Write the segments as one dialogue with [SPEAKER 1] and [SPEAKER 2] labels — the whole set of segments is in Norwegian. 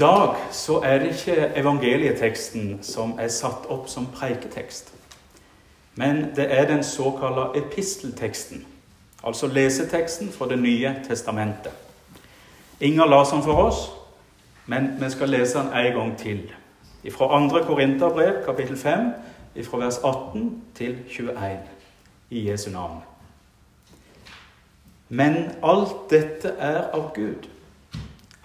[SPEAKER 1] dag så er det ikke evangelieteksten som er satt opp som preiketekst. Men det er den såkalte epistelteksten, altså leseteksten fra Det nye testamentet. Inger la den for oss, men vi skal lese den en gang til. Fra 2. Korinterbrev, kapittel 5, fra vers 18 til 21, i Jesu navn. Men alt dette er av Gud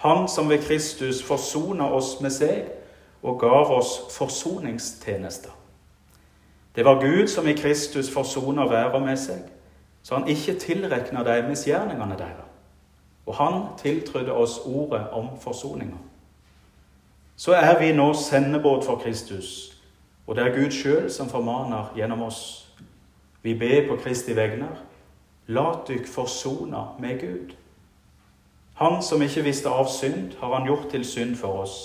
[SPEAKER 1] han som ved Kristus forsona oss med seg og gav oss forsoningstjenester. Det var Gud som i Kristus forsona verden med seg, så han ikke tilrekna de misgjerningene deres. Og han tiltrodde oss ordet om forsoninga. Så er vi nå sendebåt for Kristus, og det er Gud sjøl som formaner gjennom oss. Vi ber på Kristi vegner. Lat dykk forsona med Gud. Han som ikke visste av synd, har han gjort til synd for oss,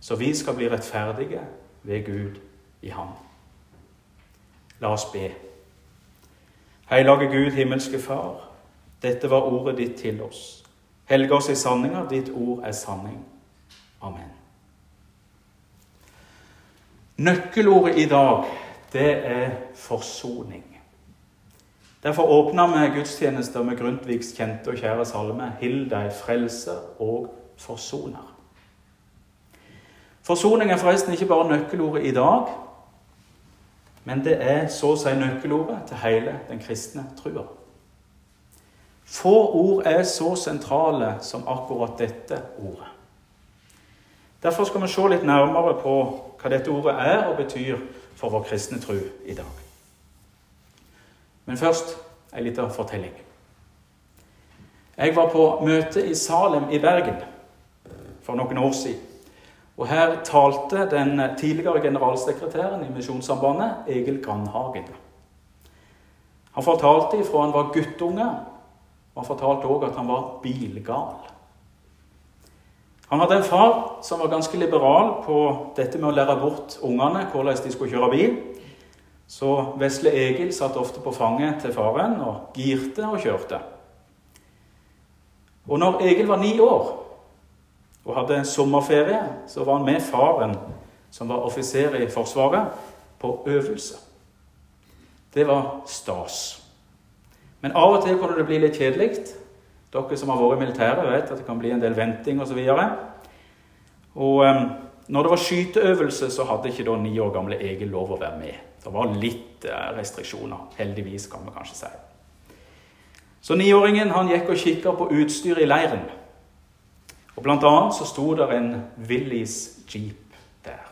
[SPEAKER 1] så vi skal bli rettferdige ved Gud i ham. La oss be. Hellige Gud, himmelske Far. Dette var ordet ditt til oss. Helge oss i sanninga. Ditt ord er sanning. Amen. Nøkkelordet i dag, det er forsoning. Derfor åpna vi gudstjenester med Grundtvigs kjente og kjære salme 'Hill deg, frelser og forsoner'. Forsoning er forresten ikke bare nøkkelordet i dag, men det er så å si nøkkelordet til hele den kristne trua. Få ord er så sentrale som akkurat dette ordet. Derfor skal vi se litt nærmere på hva dette ordet er og betyr for vår kristne tru i dag. Men først ei lita fortelling. Jeg var på møte i Salem i Bergen for noen år siden. Og Her talte den tidligere generalsekretæren i Misjonssambandet, Egil Grandhagen. Han fortalte ifra han var guttunge, og han fortalte òg at han var bilgal. Han hadde en far som var ganske liberal på dette med å lære bort ungene hvordan de skulle kjøre bil. Så vesle Egil satt ofte på fanget til faren og girte og kjørte. Og når Egil var ni år og hadde sommerferie, så var han med faren, som var offiser i Forsvaret, på øvelse. Det var stas. Men av og til kunne det bli litt kjedelig. Dere som har vært i militæret, vet at det kan bli en del venting osv. Og, og um, når det var skyteøvelse, så hadde ikke da ni år gamle Egil lov å være med. Det var litt eh, restriksjoner. Heldigvis, kan vi kanskje si. Så niåringen han gikk og kikka på utstyret i leiren. Og Blant annet så sto der en Willys jeep der.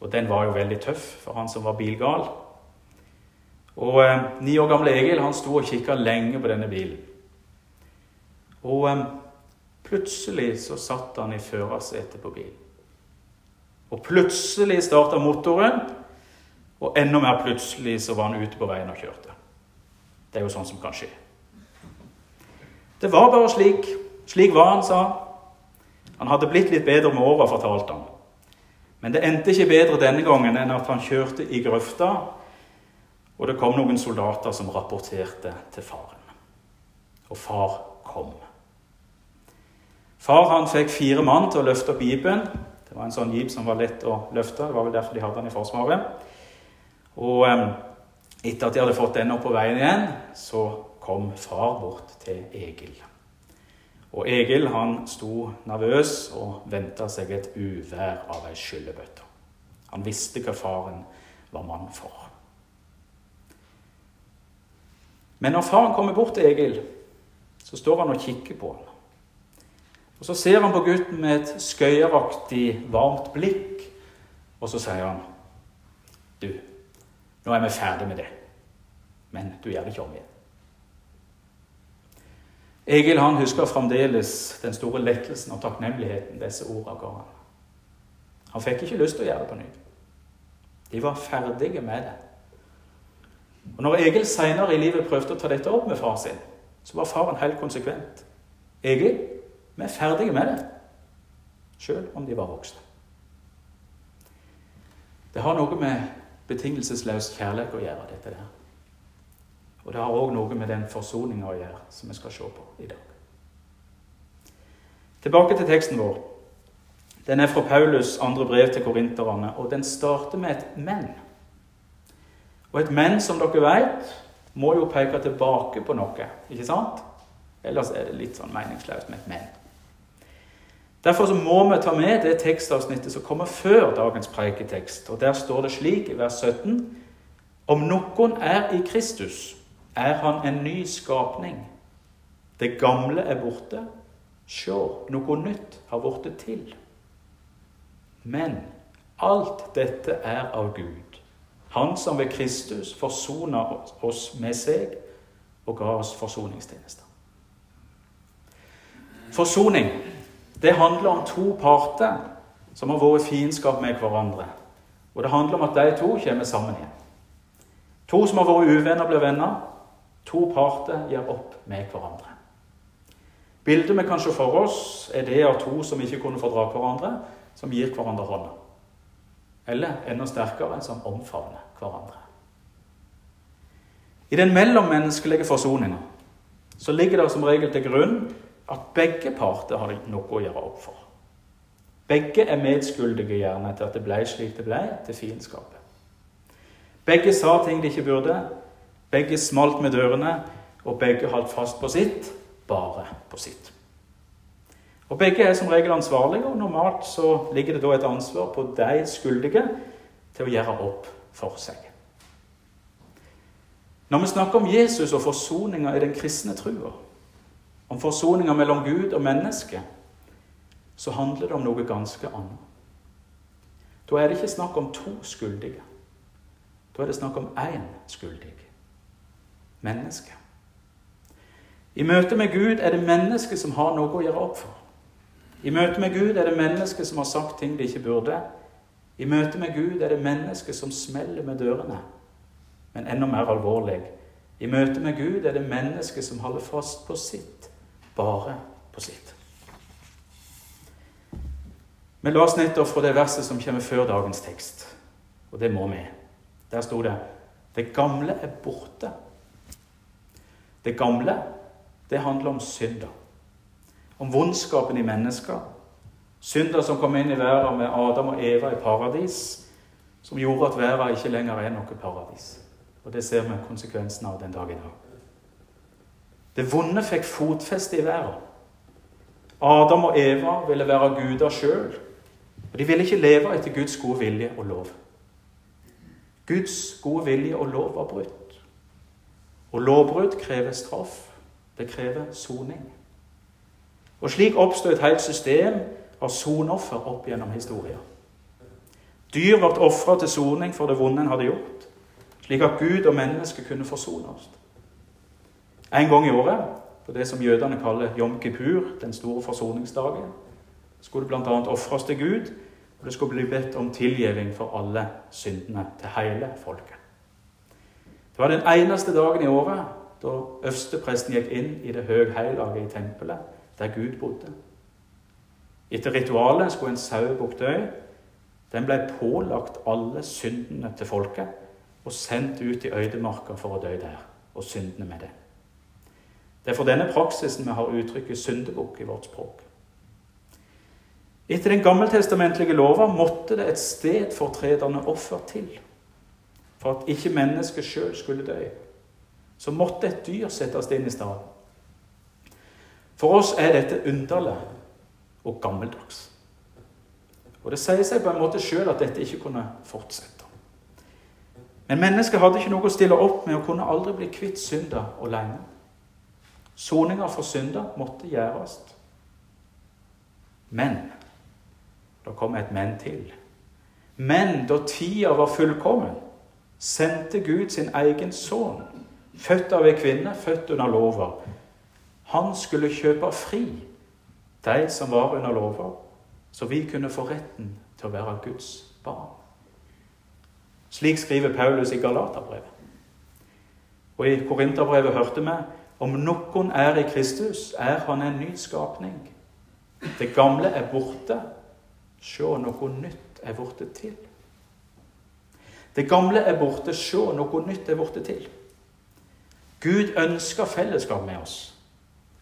[SPEAKER 1] Og den var jo veldig tøff for han som var bilgal. Og eh, Ni år gamle Egil han sto og kikka lenge på denne bilen. Og eh, plutselig så satt han i førersetet på bilen. Og plutselig starta motoren, og enda mer plutselig så var han ute på veien og kjørte. Det er jo sånn som kan skje. Det var bare slik. Slik var han, sa han. Han hadde blitt litt bedre med åra, fortalte han. Men det endte ikke bedre denne gangen enn at han kjørte i grøfta, og det kom noen soldater som rapporterte til faren. Og far kom. Far han fikk fire mann til å løfte opp jeepen. Det var en sånn jeep som var lett å løfte. Det var vel derfor de hadde den i Forsvaret. Og etter at de hadde fått den opp på veien igjen, så kom far bort til Egil. Og Egil han sto nervøs og venta seg et uvær av ei skyllebøtte. Han visste hva faren var mann for. Men når faren kommer bort til Egil, så står han og kikker på ham. Og Så ser han på gutten med et skøyeraktig, varmt blikk, og så sier han Du, nå er vi ferdig med det. Men du gjør det ikke om igjen. Egil han husker fremdeles den store lettelsen og takknemligheten disse ordene ga han. Han fikk ikke lyst til å gjøre det på ny. De var ferdige med det. Og Når Egil senere i livet prøvde å ta dette opp med far sin, så var faren helt konsekvent. Egil, vi er ferdige med det, sjøl om de var voksne. Det har noe med betingelsesløs kjærlighet å gjøre, dette der. Og det har òg noe med den forsoninga å gjøre, som vi skal se på i dag. Tilbake til teksten vår. Den er fra Paulus' andre brev til korinterne, og den starter med et 'men'. Og et 'men', som dere vet, må jo peke tilbake på noe, ikke sant? Ellers er det litt sånn meningsløst med et 'men'. Derfor må vi ta med det tekstavsnittet som kommer før dagens preiketekst. og Der står det slik i vers 17.: Om noen er i Kristus, er han en ny skapning. Det gamle er borte. Sjå, noe nytt har blitt til. Men alt dette er av Gud, Han som ved Kristus forsona oss med seg og ga oss forsoningstjenester. Forsoning det handler om to parter som har vært i fiendskap med hverandre. Og det handler om at de to kommer sammen igjen. To som har vært uvenner, blir venner. To parter gjør opp med hverandre. Bildet vi kan se for oss, er det av to som ikke kunne fordra hverandre, som gir hverandre hånda. Eller enda sterkere, som omfavner hverandre. I den mellommenneskelige forsoninga ligger det som regel til grunn at begge parter har noe å gjøre opp for. Begge er medskyldige gjerne til at det ble slik det ble, til fiendskapet. Begge sa ting de ikke burde, begge smalt med dørene, og begge holdt fast på sitt, bare på sitt. Og Begge er som regel ansvarlige, og normalt så ligger det da et ansvar på de skyldige til å gjøre opp for seg. Når vi snakker om Jesus og forsoninga i den kristne trua, om forsoninga mellom Gud og menneske, så handler det om noe ganske annet. Da er det ikke snakk om to skyldige. Da er det snakk om én skyldig menneske. I møte med Gud er det mennesket som har noe å gjøre opp for. I møte med Gud er det mennesket som har sagt ting de ikke burde. I møte med Gud er det mennesket som smeller med dørene. Men enda mer alvorlig i møte med Gud er det mennesket som holder fast på sitt bare på sitt. Vi la oss nettopp fra det verset som kommer før dagens tekst, og det må vi. Der sto det Det gamle er borte. Det gamle, det handler om synder. Om vondskapen i mennesker. Synder som kom inn i verden med Adam og Eva i paradis, som gjorde at verden ikke lenger er noe paradis. Og det ser vi konsekvensen av den dag i dag. Det vonde fikk fotfeste i verden. Adam og Eva ville være guder sjøl. Og de ville ikke leve etter Guds gode vilje og lov. Guds gode vilje og lov var brutt. Og lovbrudd krever straff. Det krever soning. Og slik oppstod et helt system av sonoffer opp gjennom historien. Dyr ble ofra til soning for det vonde en hadde gjort, slik at Gud og mennesket kunne forsone oss. En gang i året, på det som jødene kaller Jom Kippur, den store forsoningsdagen, skulle det bl.a. ofres til Gud, og det skulle bli bedt om tilgivning for alle syndene til hele folket. Det var den eneste dagen i året da øverstepresten gikk inn i det høgheilige i tempelet, der Gud bodde. Etter ritualet skulle en sauebukk dø. Den ble pålagt alle syndene til folket og sendt ut i øydemarka for å dø der, og syndene med det. Det er for denne praksisen vi har uttrykket syndebukk i vårt språk. Etter den gammeltestamentlige lova måtte det et stedfortredende offer til for at ikke mennesket sjøl skulle dø. Så måtte et dyr settes inn i stedet. For oss er dette underlig og gammeldags. Og Det sier seg på en måte sjøl at dette ikke kunne fortsette. Men mennesket hadde ikke noe å stille opp med og kunne aldri bli kvitt synda alene. Soninga for synder måtte gjøres. Men da kom et men til. Men da tida var fullkommen, sendte Gud sin egen sønn, født av ei kvinne, født under lova. Han skulle kjøpe fri de som var under lova, så vi kunne få retten til å være Guds barn. Slik skriver Paulus i Galaterbrevet. Og i Korinterbrevet hørte vi om noen er i Kristus, er han en ny skapning. Det gamle er borte. Se, noe nytt er borte til. Det gamle er borte. Se, noe nytt er borte til. Gud ønsker fellesskap med oss.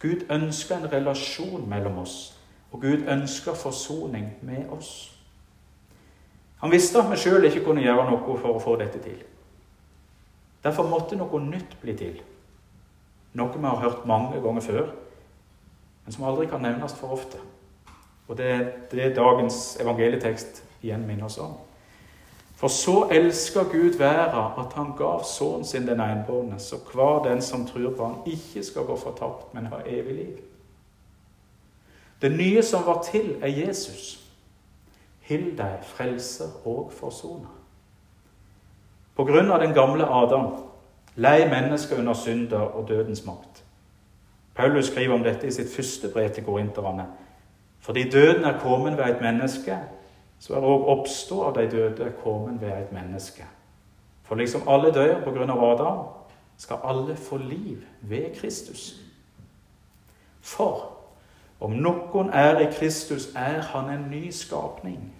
[SPEAKER 1] Gud ønsker en relasjon mellom oss. Og Gud ønsker forsoning med oss. Han visste at vi sjøl ikke kunne gjøre noe for å få dette til. Derfor måtte noe nytt bli til. Noe vi har hørt mange ganger før, men som aldri kan nevnes for ofte. Og det er det dagens evangelietekst igjen minner oss om. For så elsker Gud verden at han gav sønnen sin den enbårne, så hver den som tror på han ikke skal gå fortapt, men ha evig liv. Det nye som var til, er Jesus. Hill deg, frelser og forsoner. På grunn av den gamle Adam lei mennesket under synder og dødens makt. Paulus skriver om dette i sitt første brev til korinterne. Fordi døden er kommet ved et menneske, så er òg oppstå av de døde kommet ved et menneske. For liksom alle dør på grunn av Adam, skal alle få liv ved Kristus. For om noen er i Kristus, er han en ny skapning.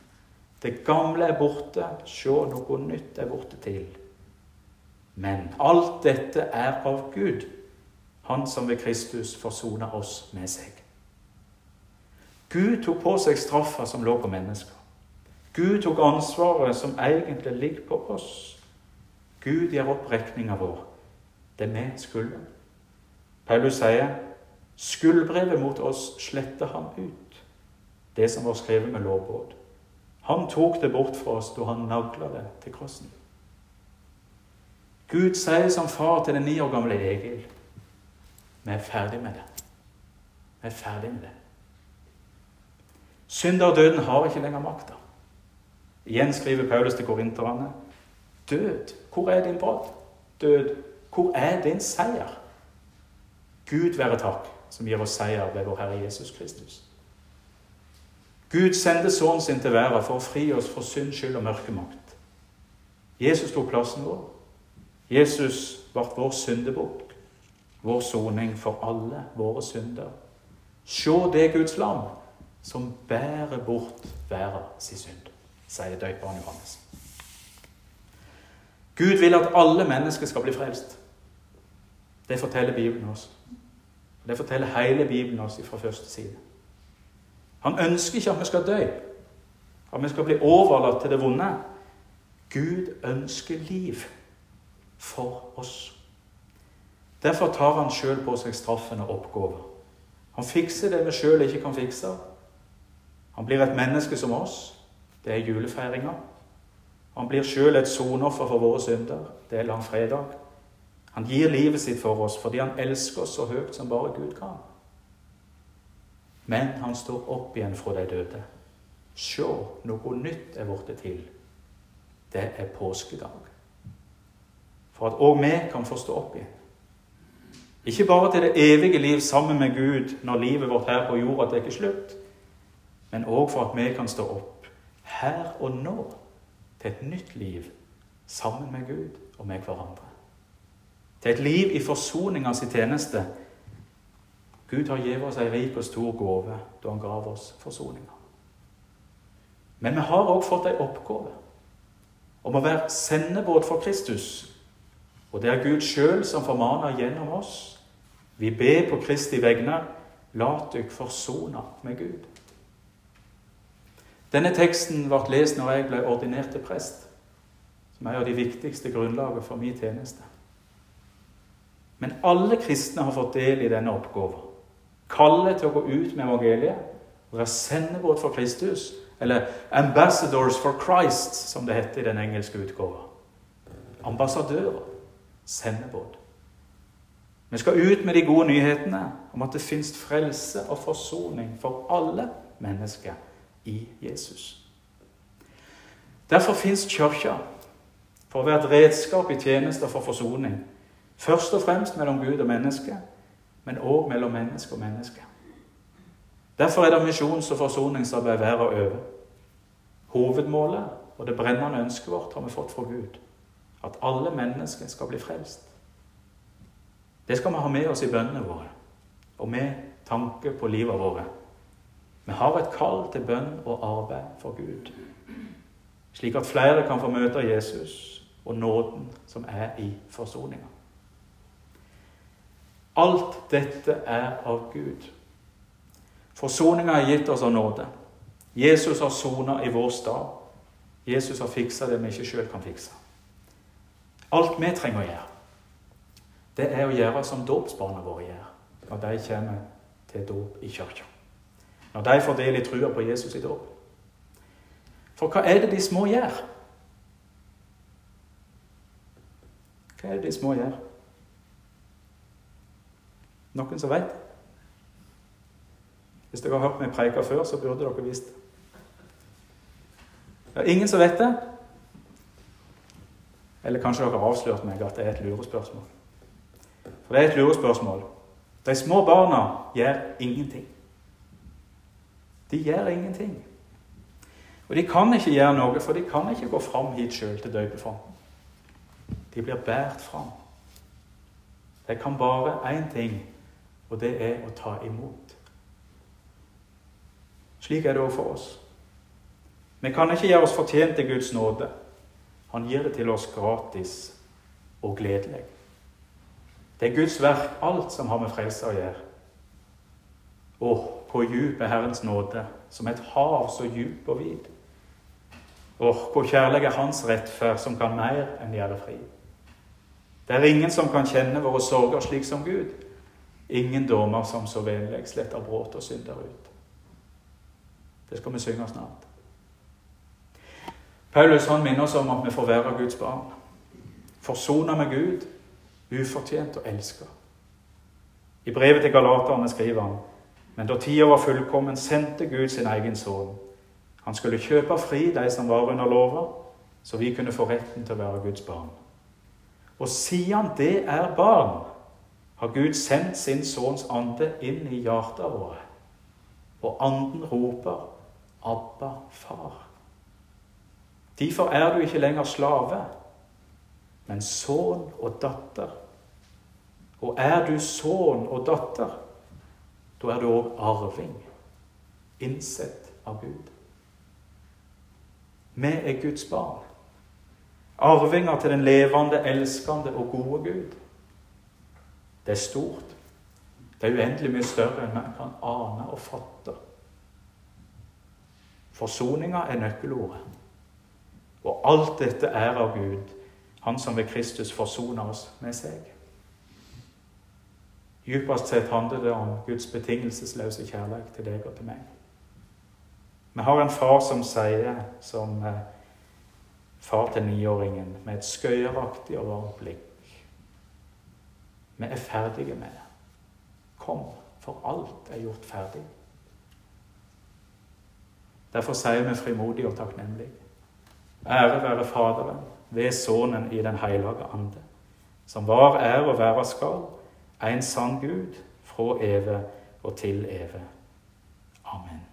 [SPEAKER 1] Det gamle er borte, se, noe nytt er borte til. Men alt dette er av Gud, Han som ved Kristus forsona oss med seg. Gud tok på seg straffa som lå på mennesker. Gud tok ansvaret som egentlig ligger på oss. Gud gjør opp regninga vår. Det vi skylder. Paulus sier Skuldbrevet mot oss sletter han ut, det som var skrevet med lovbåt. Han tok det bort fra oss da han nagla det til krossen. Gud sier som far til den ni år gamle Egil vi er ferdig med det. Vi er ferdig med det. Synderdøden har ikke lenger makta. Igjen skriver Paulus til korinterne. Død, hvor er din brodd? Død, hvor er din seier? Gud være takk som gir oss seier ved vår Herre Jesus Kristus. Gud sendte Sønnen sin til verden for å fri oss for synd, skyld og mørkemakt. Jesus tok plassen vår. Jesus ble vår syndebukk, vår soning for alle våre synder. Se det Guds lam som bærer bort verdens synd, sier døperen Johannes. Gud vil at alle mennesker skal bli frelst. Det forteller Bibelen oss. Det forteller hele Bibelen oss fra første side. Han ønsker ikke at vi skal dø, at vi skal bli overlatt til det vonde. Gud ønsker liv for oss. Derfor tar han sjøl på seg straffen og oppgaven. Han fikser det vi sjøl ikke kan fikse. Han blir et menneske som oss. Det er julefeiringa. Han blir sjøl et sonoffer for våre synder. Det er langfredag. Han gir livet sitt for oss fordi han elsker oss så høyt som bare Gud kan. Men han står opp igjen fra de døde. Se, noe nytt er blitt til. Det er påskedag. For at òg vi kan få stå opp igjen. Ikke bare til det evige liv sammen med Gud når livet vårt her på jorda tar slutt, men òg for at vi kan stå opp her og nå til et nytt liv sammen med Gud og med hverandre til et liv i forsoningas tjeneste. Gud har gitt oss ei rik og stor gave da han gav oss forsoninga. Men vi har òg fått ei oppgave om å være sendebåt for Kristus. Og det er Gud sjøl som formaner gjennom oss. Vi ber på Kristi vegne, la dykk forsona med Gud. Denne teksten ble lest når jeg ble ordinert til prest, som er av de viktigste grunnlagene for min tjeneste. Men alle kristne har fått del i denne oppgaven. Kallet til å gå ut med evangeliet, være sendebåt for Kristus, eller 'Ambassadors for Christ', som det heter i den engelske utgaven. Ambassadører. Sendebåt. Vi skal ut med de gode nyhetene om at det fins frelse og forsoning for alle mennesker i Jesus. Derfor fins Kirka for å være et redskap i tjenester for forsoning Først og fremst mellom Gud og menneske, men òg mellom menneske og menneske. Derfor er det misjons- og forsoningsarbeid verre og øve. Hovedmålet og det brennende ønsket vårt har vi fått fra Gud. At alle mennesker skal bli frelst. Det skal vi ha med oss i bønnene våre og med tanke på livet våre. Vi har et kall til bønn og arbeid for Gud, slik at flere kan få møte Jesus og nåden som er i forsoninga. Alt dette er av Gud. Forsoninga har gitt oss av nåde. Jesus har sona i vår stad. Jesus har fiksa det vi ikke sjøl kan fikse. Alt vi trenger å gjøre, det er å gjøre som dåpsbarna våre gjør når de kommer til dåp i kirka. Når de får del i trua på Jesus i dåp. For hva er det de små gjør? Hva er det de små gjør? Noen som vet? Hvis dere har hørt meg preike før, så burde dere visst det. Det er ingen som vet det. Eller kanskje dere har avslørt meg at det er et lurespørsmål. For det er et lurespørsmål. De små barna gjør ingenting. De gjør ingenting. Og de kan ikke gjøre noe, for de kan ikke gå fram hit sjøl til døpefonten. De blir båret fram. De kan bare én ting, og det er å ta imot. Slik er det òg for oss. Vi kan ikke gjøre oss fortjent til Guds nåde. Han gir det til oss gratis og gledelig. Det er Guds verk, alt som har med frelse å gjøre. Og hvor djup er Herrens nåde, som et hav så djup og vid. Åh, hvor kjærlig er Hans rettferd, som kan mer enn gjøre fri. Det er ingen som kan kjenne våre sorger slik som Gud. Ingen dommer som så vennlig sletter brudd og synder ut. Det skal vi synge snart. Paulus han minner oss om at vi får være Guds barn. Forsona med Gud, ufortjent og elska. I brevet til galaterne skriver han men da tida var fullkommen, sendte Gud sin egen sønn. Han skulle kjøpe fri de som var under lova, så vi kunne få retten til å være Guds barn. Og siden det er barn, har Gud sendt sin sønns ande inn i hjertene våre. Og anden roper 'Abba, far'. Derfor er du ikke lenger slave, men sønn og datter. Og er du sønn og datter, da er du òg arving, innsett av Gud. Vi er Guds barn. Arvinger til den levende, elskende og gode Gud. Det er stort. Det er uendelig mye større enn man kan ane og fatte. Forsoninga er nøkkelordet. Og alt dette er av Gud, Han som ved Kristus forsoner oss med seg. Djupest sett handler det om Guds betingelsesløse kjærlighet til deg og til meg. Vi har en far som sier, som eh, far til niåringen, med et skøyeraktig og varmt blikk Vi er ferdige med det. Kom, for alt er gjort ferdig. Derfor sier vi frimodig og takknemlig. Ære være Faderen ved Sønnen i Den hellige ande, som var, er og være skal, en sann Gud fra evig og til evig. Amen.